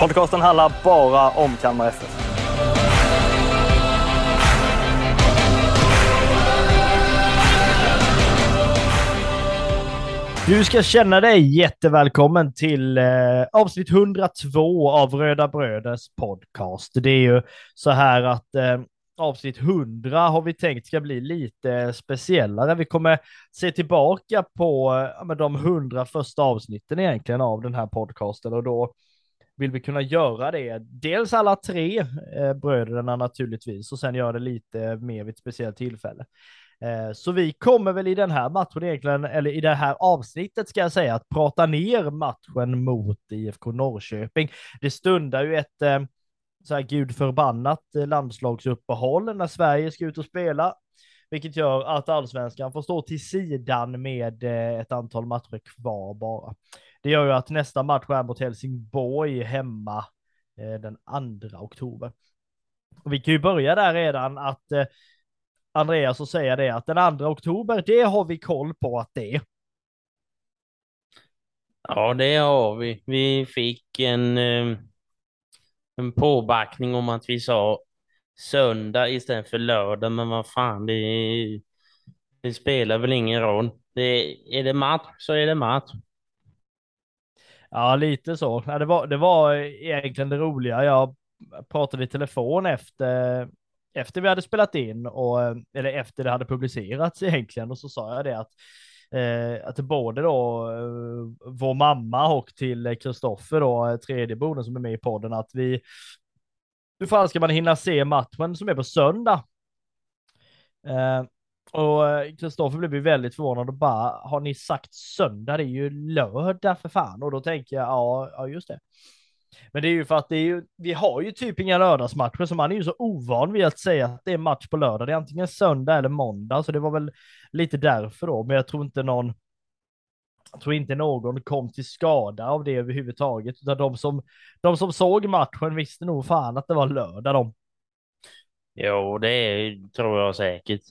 Podcasten handlar bara om Kalmar FF. Du ska känna dig jättevälkommen till eh, avsnitt 102 av Röda Bröders podcast. Det är ju så här att eh, avsnitt 100 har vi tänkt ska bli lite speciellare. Vi kommer se tillbaka på eh, med de 100 första avsnitten egentligen av den här podcasten och då vill vi kunna göra det. Dels alla tre eh, bröderna naturligtvis och sen göra det lite mer vid ett speciellt tillfälle. Eh, Så vi kommer väl i den här matchen egentligen, eller i det här avsnittet ska jag säga, att prata ner matchen mot IFK Norrköping. Det stundar ju ett eh, så här gudförbannat landslagsuppehåll när Sverige ska ut och spela, vilket gör att allsvenskan får stå till sidan med eh, ett antal matcher kvar bara. Det gör ju att nästa match är mot Helsingborg hemma eh, den 2 oktober. Och vi kan ju börja där redan att eh, Andreas och säga det att den 2 oktober, det har vi koll på att det är. Ja, det har vi. Vi fick en, eh, en påbackning om att vi sa söndag istället för lördag, men vad fan, det, det spelar väl ingen roll. Det, är det match så är det match. Ja, lite så. Ja, det, var, det var egentligen det roliga. Jag pratade i telefon efter, efter vi hade spelat in och eller efter det hade publicerats egentligen och så sa jag det att eh, att både då eh, vår mamma och till Kristoffer då tredje boden som är med i podden att vi hur fan ska man hinna se matchen som är på söndag? Eh, och eh, Kristoffer blev ju väldigt förvånad och bara, har ni sagt söndag? Det är ju lördag för fan. Och då tänker jag, ja, ja just det. Men det är ju för att det är ju, vi har ju typ inga lördagsmatcher, så man är ju så ovan vid att säga att det är match på lördag. Det är antingen söndag eller måndag, så det var väl lite därför då. Men jag tror inte någon, jag tror inte någon kom till skada av det överhuvudtaget, utan de som, de som såg matchen visste nog fan att det var lördag de. Jo, det är, tror jag säkert.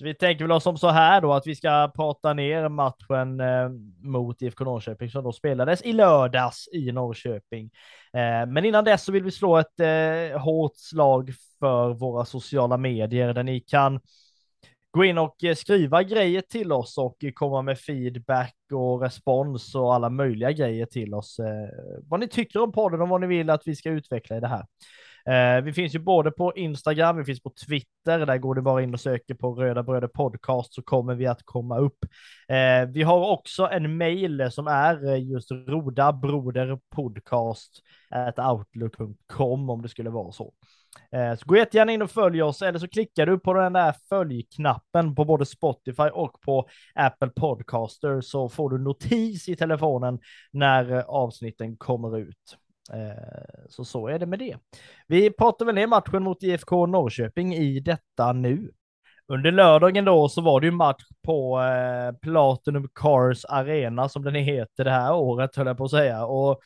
Så vi tänker väl oss som så här då att vi ska prata ner matchen eh, mot IFK Norrköping som då spelades i lördags i Norrköping. Eh, men innan dess så vill vi slå ett eh, hårt slag för våra sociala medier där ni kan gå in och eh, skriva grejer till oss och eh, komma med feedback och respons och alla möjliga grejer till oss. Eh, vad ni tycker om podden och vad ni vill att vi ska utveckla i det här. Eh, vi finns ju både på Instagram, vi finns på Twitter, där går det bara in och söker på Röda Bröder Podcast så kommer vi att komma upp. Eh, vi har också en mail som är eh, just rodabroderpodcast outlook.com om det skulle vara så. Eh, Så gå jättegärna in och följ oss eller så klickar du på den där följknappen på både Spotify och på Apple Podcaster så får du notis i telefonen när eh, avsnitten kommer ut. Eh, så så är det med det. Vi pratar väl ner matchen mot IFK Norrköping i detta nu. Under lördagen då så var det ju match på eh, Platinum Cars Arena som den heter det här året höll jag på att säga. Och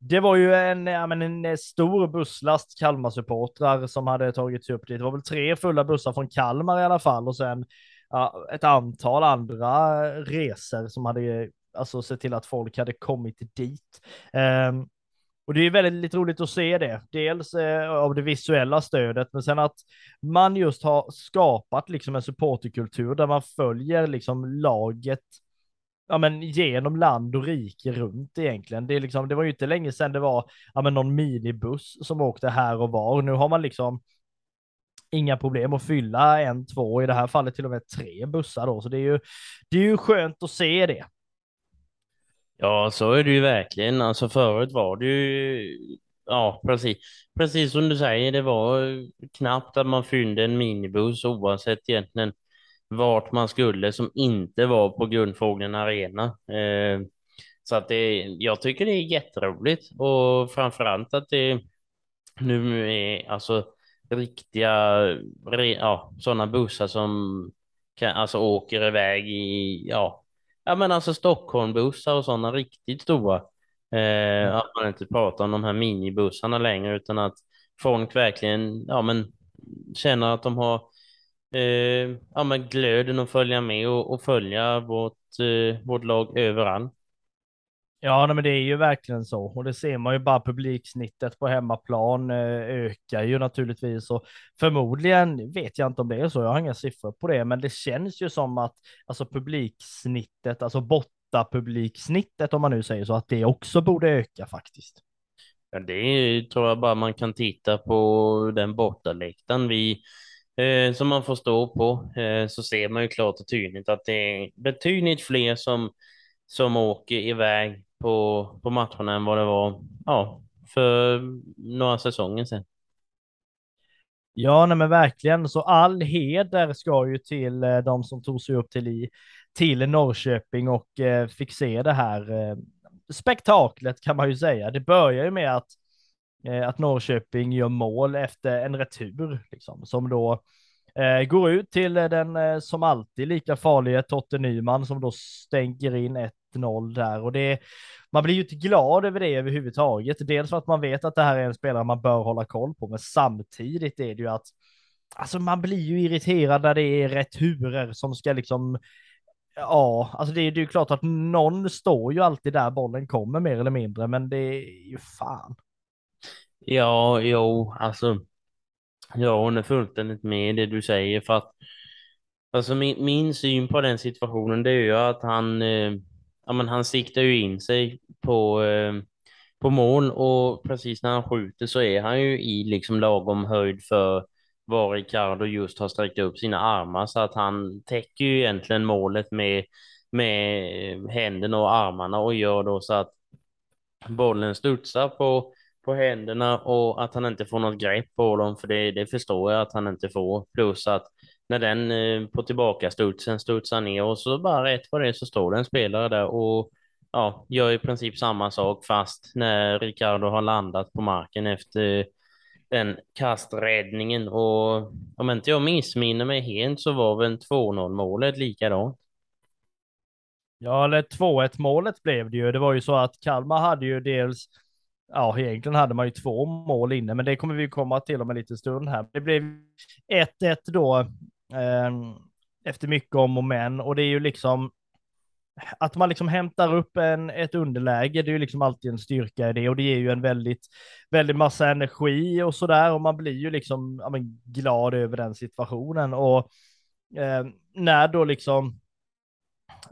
det var ju en, ja, men en eh, stor busslast Kalmar-supportrar som hade tagit sig upp dit. Det var väl tre fulla bussar från Kalmar i alla fall och sen ja, ett antal andra resor som hade alltså sett till att folk hade kommit dit. Ehm, och det är väldigt roligt att se det. Dels eh, av det visuella stödet, men sen att man just har skapat liksom en supporterkultur där man följer liksom laget ja, men genom land och rike runt egentligen. Det, är liksom, det var ju inte länge sedan det var ja, men någon minibuss som åkte här och var. Nu har man liksom inga problem att fylla en, två, i det här fallet till och med tre bussar då. Så det är ju, det är ju skönt att se det. Ja, så är det ju verkligen. Alltså förut var det ju, ja precis, precis som du säger, det var knappt att man fyllde en minibuss oavsett egentligen vart man skulle som inte var på Guldfågeln Arena. Eh, Så att det, jag tycker det är jätteroligt och framförallt att det nu är alltså riktiga, ja, sådana bussar som kan, alltså åker iväg i, ja, ja men alltså Stockholmbussar och sådana riktigt stora. Eh, att man inte pratar om de här minibussarna längre utan att folk verkligen, ja men känner att de har eh, ja, men glöden att följa med och, och följa vårt, eh, vårt lag överallt. Ja, men det är ju verkligen så och det ser man ju bara publiksnittet på hemmaplan eh, ökar ju naturligtvis och förmodligen vet jag inte om det är så. Jag har inga siffror på det, men det känns ju som att alltså publiksnittet, alltså borta publiksnittet om man nu säger så, att det också borde öka faktiskt. Ja, det tror jag bara man kan titta på den bortaläktaren vi eh, som man får stå på eh, så ser man ju klart och tydligt att det är betydligt fler som som åker iväg på, på matcherna än vad det var ja, för några säsonger sedan. Ja, nej men verkligen. Så all heder ska ju till eh, de som tog sig upp till, i, till Norrköping och eh, fick se det här eh, spektaklet kan man ju säga. Det börjar ju med att, eh, att Norrköping gör mål efter en retur, liksom, som då eh, Eh, går ut till eh, den eh, som alltid lika farliga Totte Nyman som då stänker in 1-0 där och det man blir ju inte glad över det överhuvudtaget. Dels för att man vet att det här är en spelare man bör hålla koll på, men samtidigt är det ju att alltså man blir ju irriterad när det är returer som ska liksom Ja, alltså det är ju klart att någon står ju alltid där bollen kommer mer eller mindre, men det är ju fan. Ja, jo, alltså. Ja, hon är fullständigt med det du säger för att alltså min, min syn på den situationen det är ju att han eh, ja, men han siktar ju in sig på, eh, på mål och precis när han skjuter så är han ju i liksom lagom höjd för var Ricardo just har sträckt upp sina armar så att han täcker ju egentligen målet med, med eh, händerna och armarna och gör då så att bollen studsar på, på händerna och att han inte får något grepp på dem för det, det förstår jag att han inte får. Plus att när den eh, på tillbaka studsen studsar ner och så bara rätt på det så står det en spelare där och ja, gör i princip samma sak fast när Ricardo har landat på marken efter den kasträddningen och om inte jag missminner mig helt så var väl 2-0 målet likadant. Ja, eller 2-1 målet blev det ju. Det var ju så att Kalmar hade ju dels ja, egentligen hade man ju två mål inne, men det kommer vi komma till om en liten stund här. Det blev 1-1 då eh, efter mycket om och men och det är ju liksom att man liksom hämtar upp en, ett underläge, det är ju liksom alltid en styrka i det och det ger ju en väldigt, väldigt massa energi och sådär och man blir ju liksom ja, men, glad över den situationen och eh, när då liksom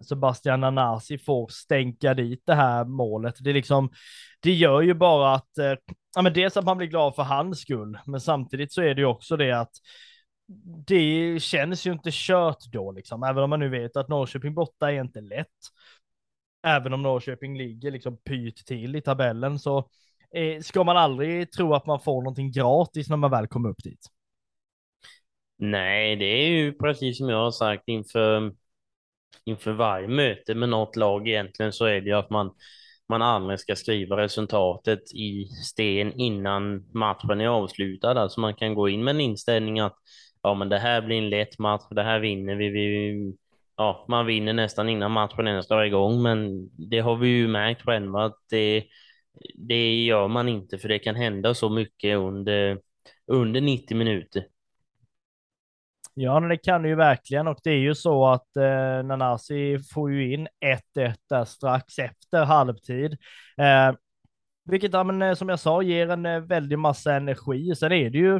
Sebastian Nanasi får stänka dit det här målet. Det, är liksom, det gör ju bara att, eh, ja men dels att man blir glad för hans skull, men samtidigt så är det ju också det att det känns ju inte kört då liksom, även om man nu vet att Norrköping borta är inte lätt. Även om Norrköping ligger liksom pyt till i tabellen så eh, ska man aldrig tro att man får någonting gratis när man väl kommer upp dit. Nej, det är ju precis som jag har sagt inför inför varje möte med något lag egentligen så är det ju att man, man aldrig ska skriva resultatet i sten innan matchen är avslutad. Alltså man kan gå in med en inställning att ja, men det här blir en lätt match, det här vinner vi. vi ja, man vinner nästan innan matchen ens drar igång, men det har vi ju märkt själva att det, det gör man inte för det kan hända så mycket under, under 90 minuter. Ja, det kan det ju verkligen och det är ju så att eh, Nanasi får ju in 1-1 där strax efter halvtid. Eh, vilket, ja, men, eh, som jag sa, ger en eh, väldig massa energi. Sen är det ju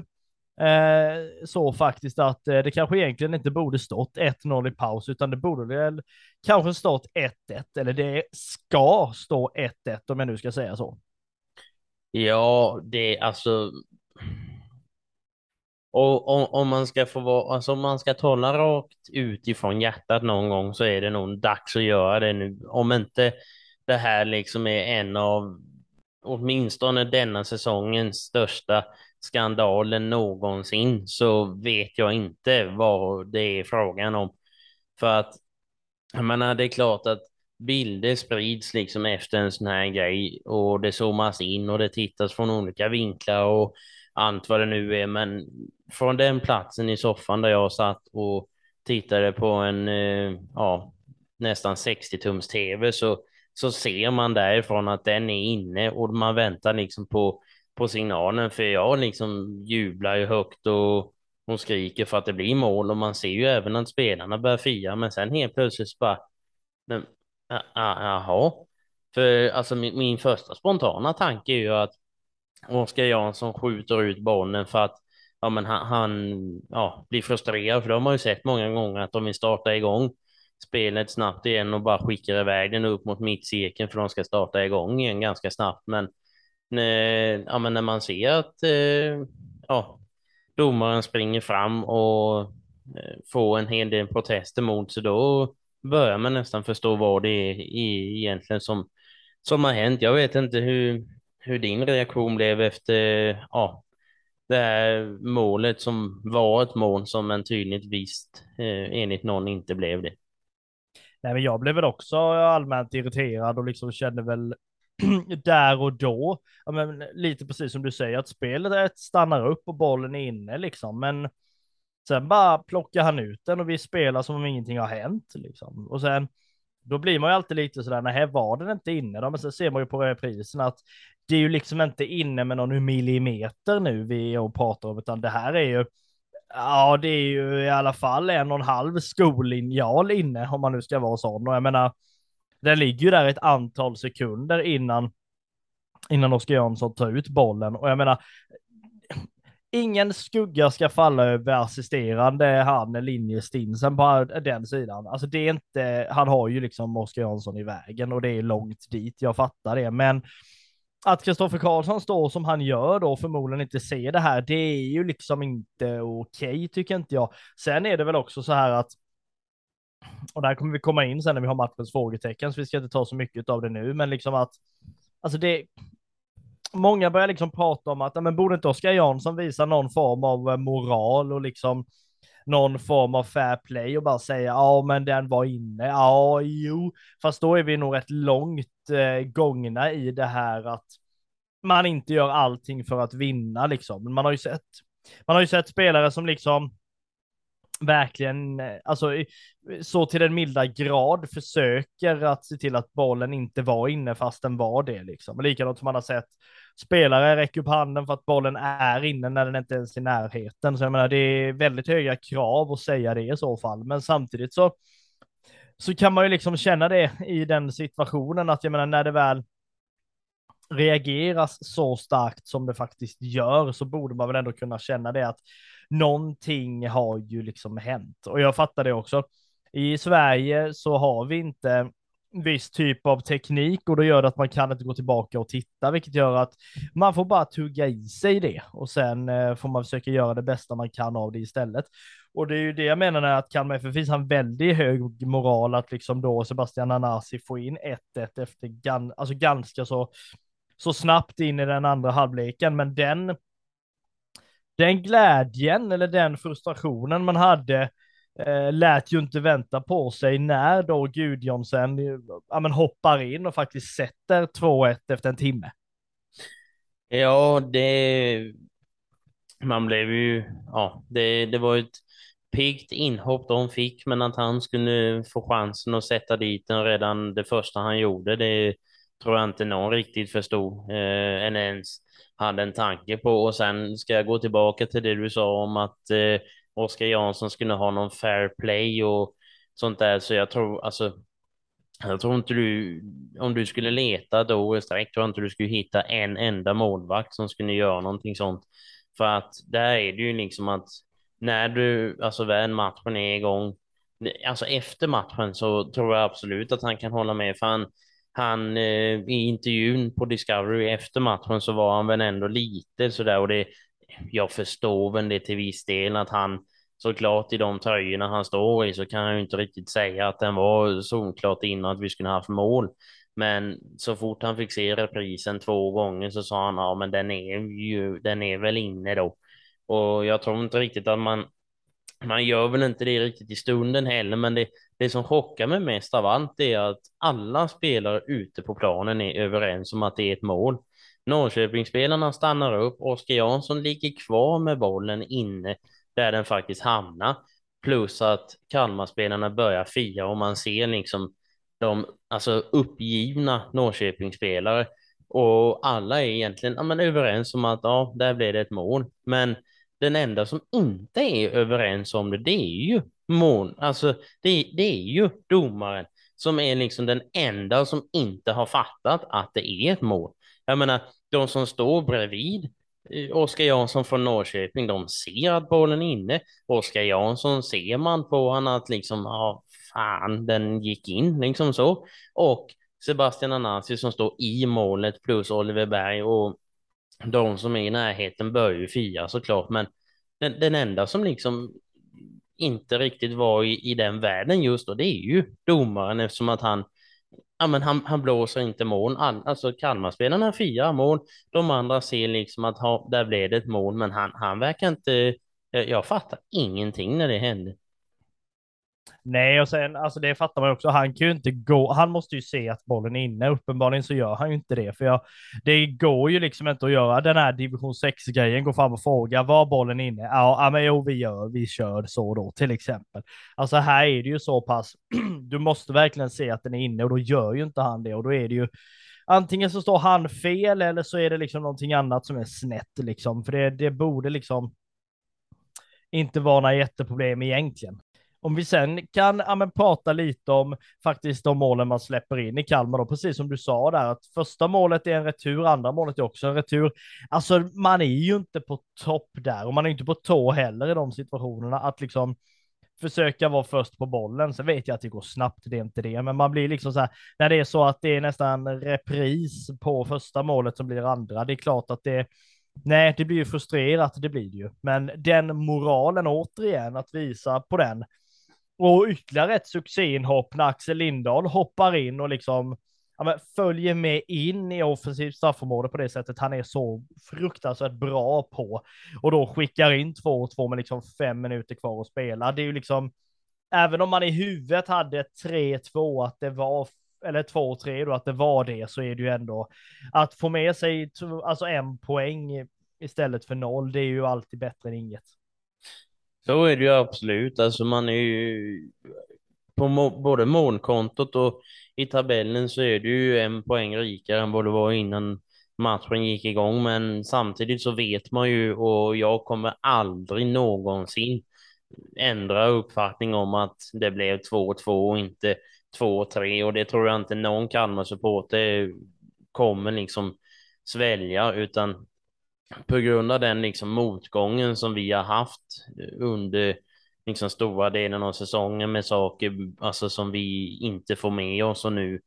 eh, så faktiskt att eh, det kanske egentligen inte borde stått 1-0 i paus, utan det borde väl kanske stått 1-1, eller det ska stå 1-1 om jag nu ska säga så. Ja, det är alltså och om, om, man ska få vara, alltså om man ska tala rakt utifrån hjärtat någon gång så är det nog dags att göra det nu. Om inte det här liksom är en av åtminstone denna säsongens största skandalen någonsin så vet jag inte vad det är frågan om. För att jag menar, det är klart att bilder sprids liksom efter en sån här grej och det zoomas in och det tittas från olika vinklar och allt vad det nu är. Men från den platsen i soffan där jag satt och tittade på en eh, ja, nästan 60 tums tv så, så ser man därifrån att den är inne och man väntar liksom på, på signalen för jag liksom jublar ju högt och, hon skriker för att det blir mål och man ser ju även att spelarna börjar fira men sen helt plötsligt så bara men, jaha. För alltså min, min första spontana tanke är ju att Oskar Jansson skjuter ut bollen för att ja, men han, han ja, blir frustrerad, för det har man ju sett många gånger att de vill starta igång spelet snabbt igen och bara skickar iväg den upp mot mittcirkeln för de ska starta igång igen ganska snabbt. Men, eh, ja, men när man ser att eh, ja, domaren springer fram och eh, får en hel del protester mot sig, då börjar man nästan förstå vad det är egentligen som, som har hänt. Jag vet inte hur, hur din reaktion blev efter ja, det här målet som var ett mål som men tydligt visst eh, enligt någon inte blev det. Nej, men jag blev väl också allmänt irriterad och liksom kände väl där och då, ja, men lite precis som du säger, att spelet stannar upp och bollen är inne liksom, men sen bara plockar han ut den och vi spelar som om ingenting har hänt liksom. Och sen, då blir man ju alltid lite sådär, nej, var den inte inne då? Men sen ser man ju på reprisen att det är ju liksom inte inne med någon millimeter nu vi är och pratar om, utan det här är ju Ja, det är ju i alla fall en och en halv skolinjal inne om man nu ska vara sån. Och jag menar, den ligger ju där ett antal sekunder innan innan Oskar Jansson tar ut bollen och jag menar ingen skugga ska falla över assisterande han linjestinsen på den sidan. Alltså det är inte, han har ju liksom Oskar Jansson i vägen och det är långt dit, jag fattar det, men att Kristoffer Karlsson står som han gör då förmodligen inte ser det här, det är ju liksom inte okej okay, tycker inte jag. Sen är det väl också så här att och där kommer vi komma in sen när vi har matchens frågetecken, så vi ska inte ta så mycket av det nu, men liksom att alltså det, många börjar liksom prata om att, men borde inte Oskar Jansson visa någon form av eh, moral och liksom någon form av fair play och bara säga ja, men den var inne. Ja, jo, fast då är vi nog rätt långt eh, gångna i det här att man inte gör allting för att vinna liksom. Man har ju sett, man har ju sett spelare som liksom verkligen, eh, alltså så till den milda grad försöker att se till att bollen inte var inne fast den var det liksom. Likadant som man har sett spelare räcker upp handen för att bollen är inne när den inte ens är i närheten. Så jag menar, det är väldigt höga krav att säga det i så fall, men samtidigt så så kan man ju liksom känna det i den situationen att jag menar när det väl reageras så starkt som det faktiskt gör så borde man väl ändå kunna känna det att någonting har ju liksom hänt. Och jag fattar det också. I Sverige så har vi inte viss typ av teknik och då gör det att man kan inte gå tillbaka och titta, vilket gör att man får bara tugga i sig det och sen eh, får man försöka göra det bästa man kan av det istället. Och det är ju det jag menar när att Kalmar FF finns en väldigt hög moral att liksom då Sebastian Anasi får in 1-1 efter gan alltså ganska så, så snabbt in i den andra halvleken, men den den glädjen eller den frustrationen man hade eh, lät ju inte vänta på sig när då Gudjonsen ja, men hoppar in och faktiskt sätter 2-1 efter en timme. Ja, det... Man blev ju... Ja, det, det var ett piggt inhopp de fick, men att han skulle få chansen att sätta dit den redan det första han gjorde, det tror jag inte någon riktigt förstod, eh, ens hade en tanke på. Och sen ska jag gå tillbaka till det du sa om att eh, Oskar Jansson skulle ha någon fair play och sånt där. Så jag tror alltså. Jag tror inte du, om du skulle leta då sträck, tror jag inte du skulle hitta en enda målvakt som skulle göra någonting sånt. För att där är det ju liksom att när du, alltså väl matchen är igång, alltså efter matchen så tror jag absolut att han kan hålla med. För han, han eh, i intervjun på Discovery efter matchen så var han väl ändå lite sådär och det, jag förstår väl det till viss del att han såklart i de tröjorna han står i så kan jag ju inte riktigt säga att den var solklart innan att vi skulle haft mål. Men så fort han fick se reprisen två gånger så sa han ja, men den är ju, den är väl inne då. Och jag tror inte riktigt att man man gör väl inte det riktigt i stunden heller, men det, det som chockar mig mest av allt är att alla spelare ute på planen är överens om att det är ett mål. Norrköpingsspelarna stannar upp, Oskar Jansson ligger kvar med bollen inne där den faktiskt hamnar. Plus att Kalmarspelarna börjar fira och man ser liksom de alltså uppgivna Norrköpingsspelare och alla är egentligen ja, men överens om att ja, där blev det ett mål. Men den enda som inte är överens om det, det är ju mål, alltså det, det är ju domaren som är liksom den enda som inte har fattat att det är ett mål. Jag menar, de som står bredvid eh, Oskar Jansson från Norrköping, de ser att bollen är inne. Oskar Jansson ser man på honom att liksom, ja, fan, den gick in, liksom så. Och Sebastian Anasi som står i målet plus Oliver Berg och de som är i närheten bör ju fira såklart, men den, den enda som liksom inte riktigt var i, i den världen just då, det är ju domaren eftersom att han Ja, men han, han blåser inte mål. alltså Kalmarspelarna firar mål. De andra ser liksom att ha, där blev det ett mål, men han, han verkar inte... Jag fattar ingenting när det hände. Nej, och sen alltså det fattar man också. Han kan ju inte gå. Han måste ju se att bollen är inne. Uppenbarligen så gör han ju inte det, för jag, det går ju liksom inte att göra den här division 6 grejen. Gå fram och fråga var bollen inne. Ja, ja men jo, vi gör. Vi kör så då till exempel. Alltså här är det ju så pass. du måste verkligen se att den är inne och då gör ju inte han det och då är det ju antingen så står han fel eller så är det liksom någonting annat som är snett liksom, för det, det borde liksom inte vara några jätteproblem egentligen. Om vi sen kan ja, men, prata lite om faktiskt de målen man släpper in i Kalmar då, precis som du sa där, att första målet är en retur, andra målet är också en retur. Alltså man är ju inte på topp där och man är inte på tå heller i de situationerna att liksom försöka vara först på bollen. Sen vet jag att det går snabbt, det är inte det, men man blir liksom så här när det är så att det är nästan repris på första målet som blir andra. Det är klart att det Nej, det blir ju frustrerat, det blir det ju. Men den moralen återigen, att visa på den, och ytterligare ett succéinhopp när Axel Lindahl hoppar in och liksom ja, men följer med in i offensivt straffområde på det sättet han är så fruktansvärt bra på. Och då skickar in 2-2 med liksom fem minuter kvar att spela. Det är ju liksom, även om man i huvudet hade 3-2, att det var eller 2-3 då, att det var det, så är det ju ändå att få med sig alltså en poäng istället för noll, det är ju alltid bättre än inget. Så är det ju absolut. Alltså man är ju på må både målkontot och i tabellen så är det ju en poäng rikare än vad det var innan matchen gick igång. Men samtidigt så vet man ju och jag kommer aldrig någonsin ändra uppfattning om att det blev 2-2 och inte 2-3 och det tror jag inte någon Kalmar-supporter kommer liksom svälja utan på grund av den liksom motgången som vi har haft eh, under liksom stora delen av säsongen med saker alltså som vi inte får med oss och nu eh,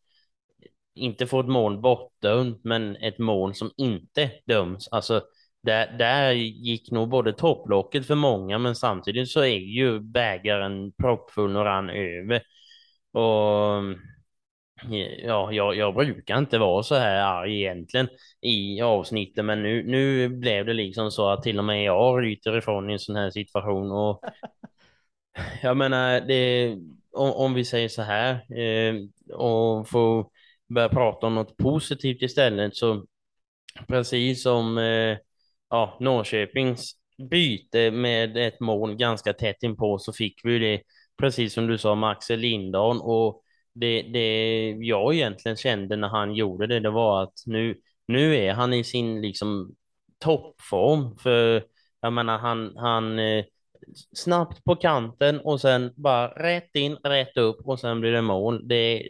inte får ett mål bortdömt, men ett mål som inte döms. Alltså, där, där gick nog både topplocket för många, men samtidigt så är ju bägaren proppfull och rann över. Och mm, Ja, jag, jag brukar inte vara så här arg egentligen i avsnitten, men nu, nu blev det liksom så att till och med jag ryter ifrån i en sån här situation. Och jag menar, det, om, om vi säger så här eh, och får börja prata om något positivt istället, så precis som eh, ja, Norrköpings byte med ett mål ganska tätt inpå så fick vi det, precis som du sa, Axel Lindahl. Och det, det jag egentligen kände när han gjorde det, det var att nu, nu är han i sin liksom toppform. För jag menar, han, han eh, snabbt på kanten och sen bara rätt in, rätt upp och sen blir det mål. Det,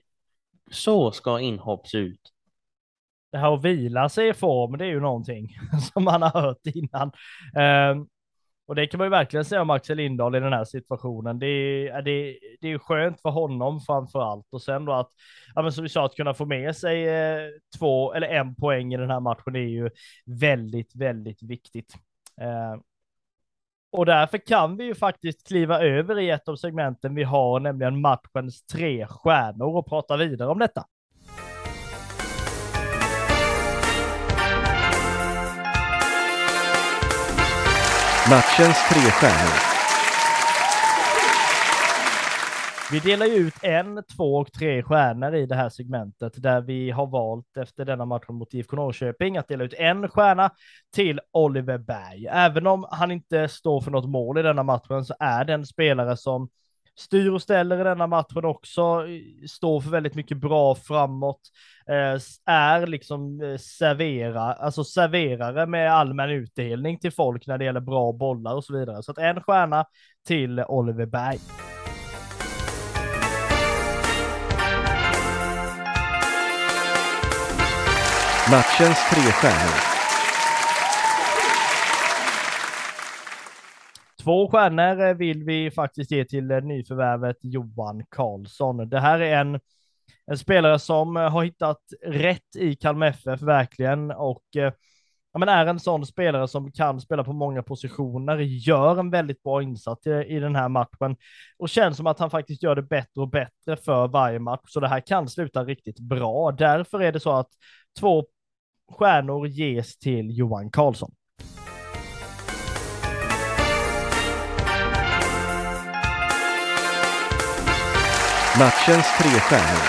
så ska inhopp se ut. Det här att vila sig i form, det är ju någonting som man har hört innan. Ehm, och det kan man ju verkligen säga om Axel Lindahl i den här situationen. Det är, det, det är ju skönt för honom framför allt. Och sen då att, ja men som vi sa, att kunna få med sig eh, två eller en poäng i den här matchen är ju väldigt, väldigt viktigt. Eh, och därför kan vi ju faktiskt kliva över i ett av segmenten vi har, nämligen matchens tre stjärnor och prata vidare om detta. Matchens tre stjärnor. Vi delar ju ut en, två och tre stjärnor i det här segmentet där vi har valt efter denna match mot IFK Norrköping att dela ut en stjärna till Oliver Berg. Även om han inte står för något mål i denna matchen så är det en spelare som styr och ställer i denna matchen också, står för väldigt mycket bra framåt, eh, är liksom eh, servera, alltså serverare med allmän utdelning till folk när det gäller bra bollar och så vidare. Så att en stjärna till Oliver Berg. Matchens tre stjärnor. Två stjärnor eh, vill vi faktiskt ge till eh, nyförvärvet Johan Karlsson. Det här är en, en spelare som eh, har hittat rätt i Kalmar FF verkligen och ja, men är en sån spelare som kan spela på många positioner, gör en väldigt bra insats i, i den här matchen och känns som att han faktiskt gör det bättre och bättre för varje match. Så det här kan sluta riktigt bra. Därför är det så att två stjärnor ges till Johan Karlsson. Matchens tre stjärnor.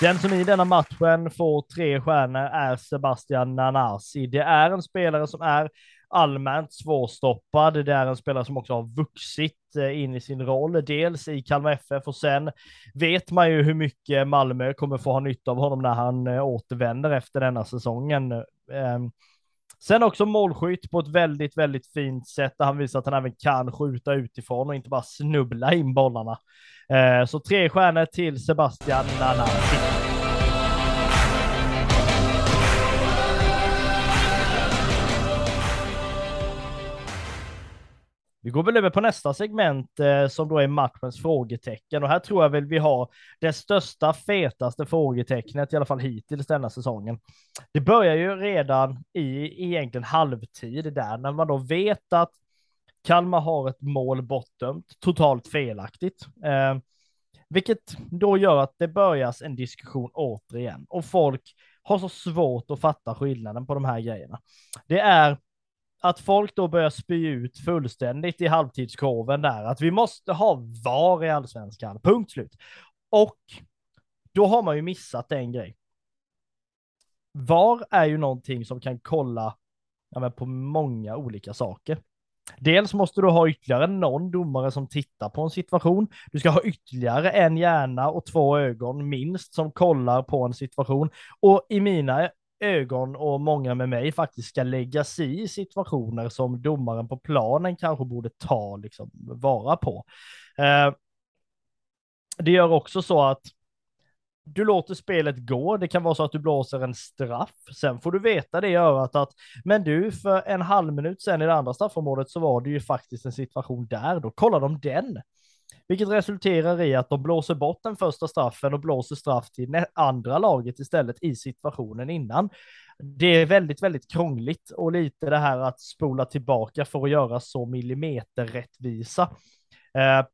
Den som i denna matchen får tre stjärnor är Sebastian Nanasi. Det är en spelare som är allmänt svårstoppad. Det är en spelare som också har vuxit eh, in i sin roll, dels i Kalmar FF och sen vet man ju hur mycket Malmö kommer få ha nytta av honom när han eh, återvänder efter denna säsongen. Ehm, Sen också målskytt på ett väldigt, väldigt fint sätt där han visar att han även kan skjuta utifrån och inte bara snubbla in bollarna. Eh, så tre stjärnor till Sebastian Nanasi. Vi går väl över på nästa segment eh, som då är matchens frågetecken och här tror jag väl vi har det största, fetaste frågetecknet i alla fall hittills denna säsongen. Det börjar ju redan i egentligen halvtid där när man då vet att Kalmar har ett mål bortdömt, totalt felaktigt. Eh, vilket då gör att det börjas en diskussion återigen och folk har så svårt att fatta skillnaden på de här grejerna. Det är att folk då börjar spy ut fullständigt i halvtidskorven där, att vi måste ha VAR i allsvenskan, punkt slut. Och då har man ju missat en grej. VAR är ju någonting som kan kolla ja, på många olika saker. Dels måste du ha ytterligare någon domare som tittar på en situation. Du ska ha ytterligare en hjärna och två ögon minst som kollar på en situation. Och i mina ögon och många med mig faktiskt ska lägga sig i situationer som domaren på planen kanske borde ta liksom vara på. Eh, det gör också så att du låter spelet gå. Det kan vara så att du blåser en straff. Sen får du veta det i örat att, men du, för en halv minut sen i det andra straffområdet så var det ju faktiskt en situation där. Då kollar de den. Vilket resulterar i att de blåser bort den första straffen och blåser straff till andra laget istället i situationen innan. Det är väldigt, väldigt krångligt och lite det här att spola tillbaka för att göra så millimeterrättvisa. Eh,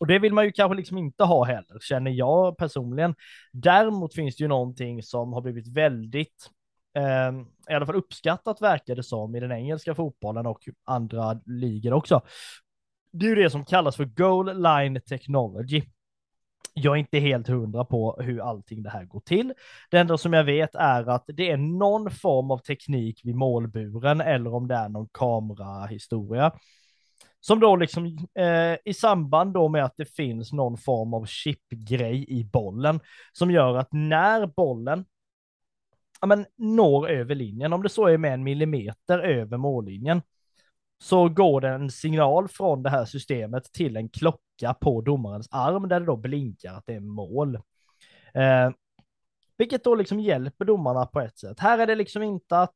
och det vill man ju kanske liksom inte ha heller, känner jag personligen. Däremot finns det ju någonting som har blivit väldigt eh, i alla fall uppskattat verkar det som i den engelska fotbollen och andra ligor också det är ju det som kallas för goal line technology. Jag är inte helt hundra på hur allting det här går till. Det enda som jag vet är att det är någon form av teknik vid målburen eller om det är någon kamerahistoria. Som då liksom eh, i samband då med att det finns någon form av chipgrej i bollen som gör att när bollen ja, men, når över linjen, om det så är med en millimeter över mållinjen, så går det en signal från det här systemet till en klocka på domarens arm där det då blinkar att det är mål. Eh, vilket då liksom hjälper domarna på ett sätt. Här är det liksom inte att,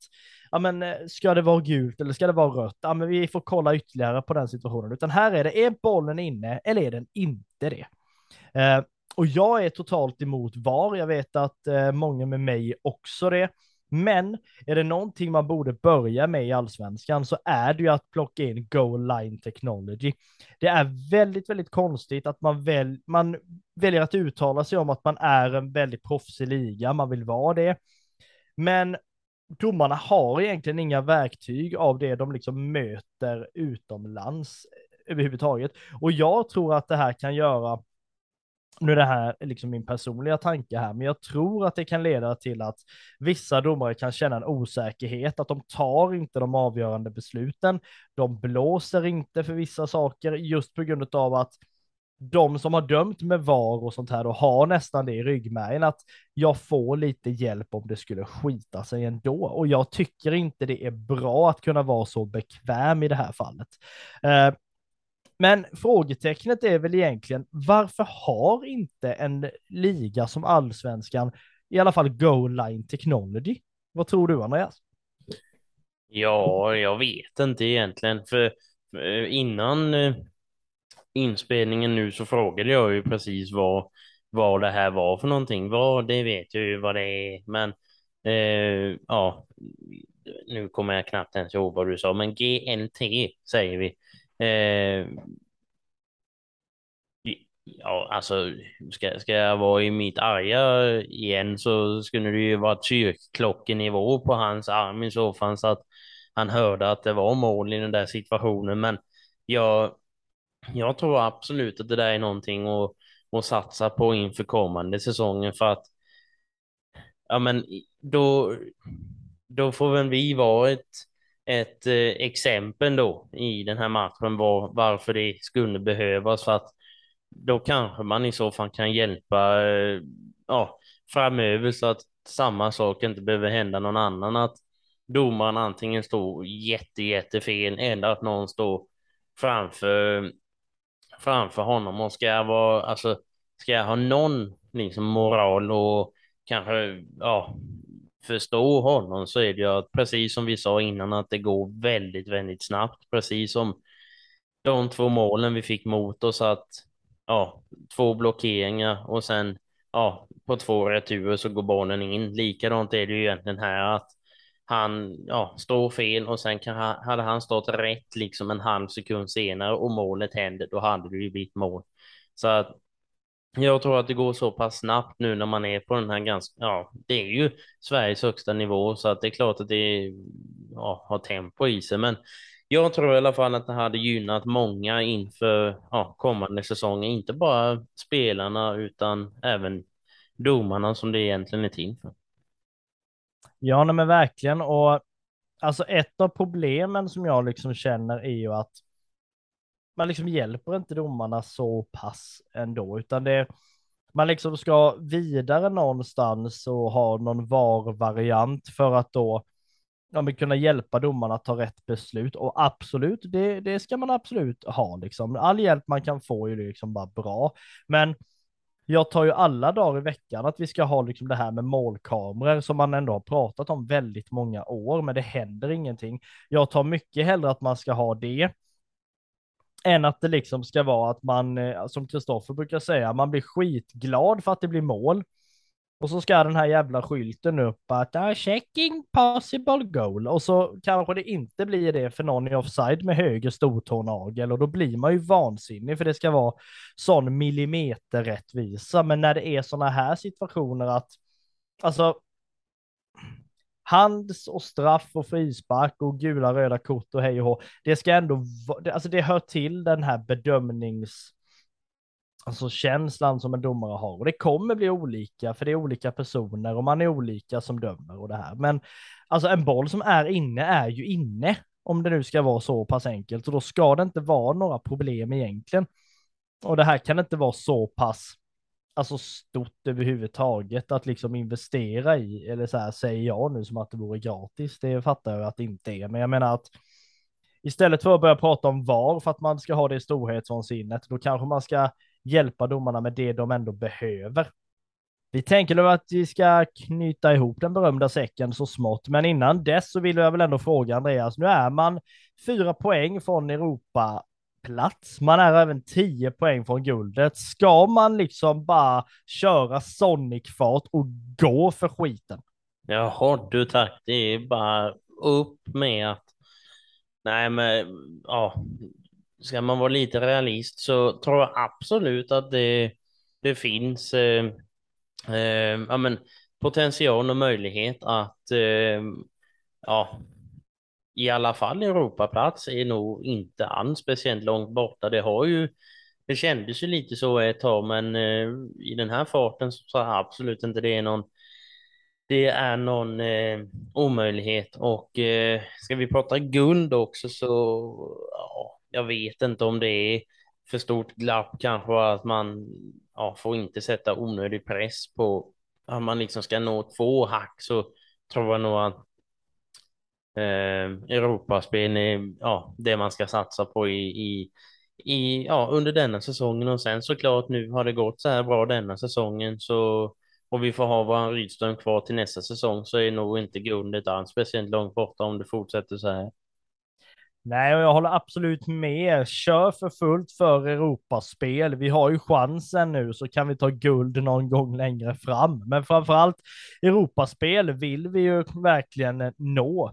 ja men eh, ska det vara gult eller ska det vara rött? Ja men vi får kolla ytterligare på den situationen, utan här är det, är bollen inne eller är den inte det? Eh, och jag är totalt emot VAR. Jag vet att eh, många med mig också det. Men är det någonting man borde börja med i allsvenskan så är det ju att plocka in goal line technology. Det är väldigt, väldigt konstigt att man, väl, man väljer att uttala sig om att man är en väldigt proffsig liga, man vill vara det. Men domarna har egentligen inga verktyg av det de liksom möter utomlands eh, överhuvudtaget. Och jag tror att det här kan göra nu är det här liksom min personliga tanke här, men jag tror att det kan leda till att vissa domare kan känna en osäkerhet, att de tar inte de avgörande besluten. De blåser inte för vissa saker just på grund av att de som har dömt med VAR och sånt här och har nästan det i ryggmärgen att jag får lite hjälp om det skulle skita sig ändå. Och jag tycker inte det är bra att kunna vara så bekväm i det här fallet. Eh, men frågetecknet är väl egentligen varför har inte en liga som allsvenskan i alla fall goal line technology? Vad tror du Andreas? Ja, jag vet inte egentligen, för eh, innan eh, inspelningen nu så frågade jag ju precis vad, vad det här var för någonting. Vad, det vet jag ju vad det är, men eh, ja, nu kommer jag knappt ens ihåg vad du sa, men GLT säger vi. Eh, ja, alltså ska, ska jag vara i mitt arga igen så skulle det ju vara kyrkklockenivå på hans arm i så fall så att han hörde att det var mål i den där situationen. Men jag, jag tror absolut att det där är någonting att, att satsa på inför kommande säsonger för att ja, men då, då får väl vi vara ett ett eh, exempel då i den här matchen var, varför det skulle behövas för att då kanske man i så fall kan hjälpa eh, ja, framöver så att samma sak inte behöver hända någon annan att domaren antingen står jätte jättefel eller att någon står framför framför honom och ska jag vara alltså ska jag ha någon liksom moral och kanske ja förstå honom så är det ju att precis som vi sa innan att det går väldigt, väldigt snabbt. Precis som de två målen vi fick mot oss att ja, två blockeringar och sen ja, på två returer så går bollen in. Likadant är det ju egentligen här att han ja, står fel och sen kan han, hade han stått rätt liksom en halv sekund senare och målet händer, då hade det ju blivit mål. Så att jag tror att det går så pass snabbt nu när man är på den här ganska, ja, det är ju Sveriges högsta nivå så att det är klart att det ja, har tempo i sig. Men jag tror i alla fall att det hade gynnat många inför ja, kommande säsonger. Inte bara spelarna utan även domarna som det egentligen är till för. Ja, men verkligen. Och alltså ett av problemen som jag liksom känner är ju att man liksom hjälper inte domarna så pass ändå, utan det man liksom ska vidare någonstans och ha någon VAR-variant för att då ja, men kunna hjälpa domarna att ta rätt beslut. Och absolut, det, det ska man absolut ha liksom. All hjälp man kan få är liksom bara bra. Men jag tar ju alla dagar i veckan att vi ska ha liksom det här med målkameror som man ändå har pratat om väldigt många år, men det händer ingenting. Jag tar mycket hellre att man ska ha det än att det liksom ska vara att man, eh, som Kristoffer brukar säga, man blir skitglad för att det blir mål. Och så ska den här jävla skylten upp att ah, checking possible goal och så kanske det inte blir det för någon i offside med höger stortånagel och då blir man ju vansinnig för det ska vara sån millimeterrättvisa. Men när det är sådana här situationer att alltså hands och straff och frispark och gula röda kort och hej och hå. Det ska ändå, alltså det hör till den här bedömnings, alltså känslan som en domare har och det kommer bli olika för det är olika personer och man är olika som dömer och det här. Men alltså en boll som är inne är ju inne om det nu ska vara så pass enkelt och då ska det inte vara några problem egentligen. Och det här kan inte vara så pass alltså stort överhuvudtaget att liksom investera i, eller så här säger jag nu som att det vore gratis, det fattar jag att det inte är, men jag menar att istället för att börja prata om VAR för att man ska ha det storhetsvansinnet, då kanske man ska hjälpa domarna med det de ändå behöver. Vi tänker nu att vi ska knyta ihop den berömda säcken så smått, men innan dess så vill jag väl ändå fråga Andreas, nu är man fyra poäng från Europa plats. Man är även 10 poäng från guldet. Ska man liksom bara köra Sonic-fart och gå för skiten? Jaha, du tack. Det är bara upp med att... Nej, men ja, ska man vara lite realist så tror jag absolut att det, det finns eh, eh, ja, men, potential och möjlighet att eh, ja, i alla fall Europaplats är nog inte alls speciellt långt borta. Det har ju, det kändes ju lite så ett tag, men eh, i den här farten så tror jag absolut inte det är någon det är någon eh, omöjlighet och eh, ska vi prata guld också så ja, jag vet inte om det är för stort glapp kanske att man ja, får inte sätta onödig press på att man liksom ska nå två hack så tror jag nog att eh, Europaspel är ja, det man ska satsa på i, i, i, ja, under denna säsongen och sen såklart nu har det gått så här bra denna säsongen så och vi får ha våran Rydström kvar till nästa säsong så är nog inte guldet alls speciellt långt borta om det fortsätter så här. Nej, och jag håller absolut med. Kör för fullt för Europaspel. Vi har ju chansen nu så kan vi ta guld någon gång längre fram. Men framförallt Europaspel vill vi ju verkligen nå.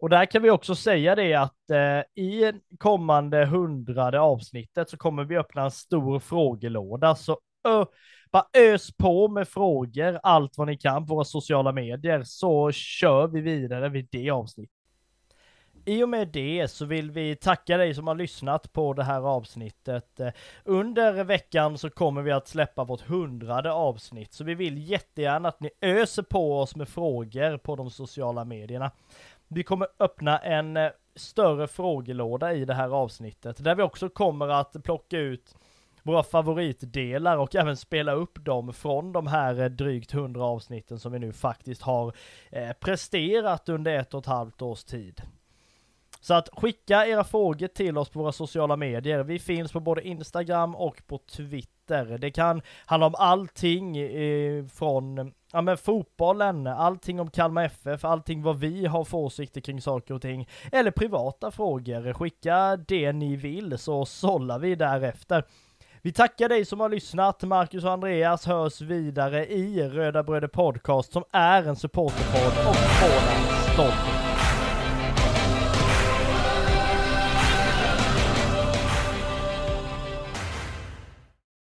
Och där kan vi också säga det att eh, i kommande hundrade avsnittet så kommer vi öppna en stor frågelåda. Så ö, bara ös på med frågor, allt vad ni kan på våra sociala medier, så kör vi vidare vid det avsnittet. I och med det så vill vi tacka dig som har lyssnat på det här avsnittet. Eh, under veckan så kommer vi att släppa vårt hundrade avsnitt, så vi vill jättegärna att ni öser på oss med frågor på de sociala medierna. Vi kommer öppna en eh, större frågelåda i det här avsnittet, där vi också kommer att plocka ut våra favoritdelar och även spela upp dem från de här eh, drygt hundra avsnitten som vi nu faktiskt har eh, presterat under ett och ett halvt års tid. Så att skicka era frågor till oss på våra sociala medier. Vi finns på både Instagram och på Twitter. Det kan handla om allting eh, från ja, men fotbollen, allting om Kalmar FF, allting vad vi har för åsikter kring saker och ting. Eller privata frågor. Skicka det ni vill så sållar vi därefter. Vi tackar dig som har lyssnat. Marcus och Andreas hörs vidare i Röda Bröder Podcast som är en supporterpodd och sådan stolt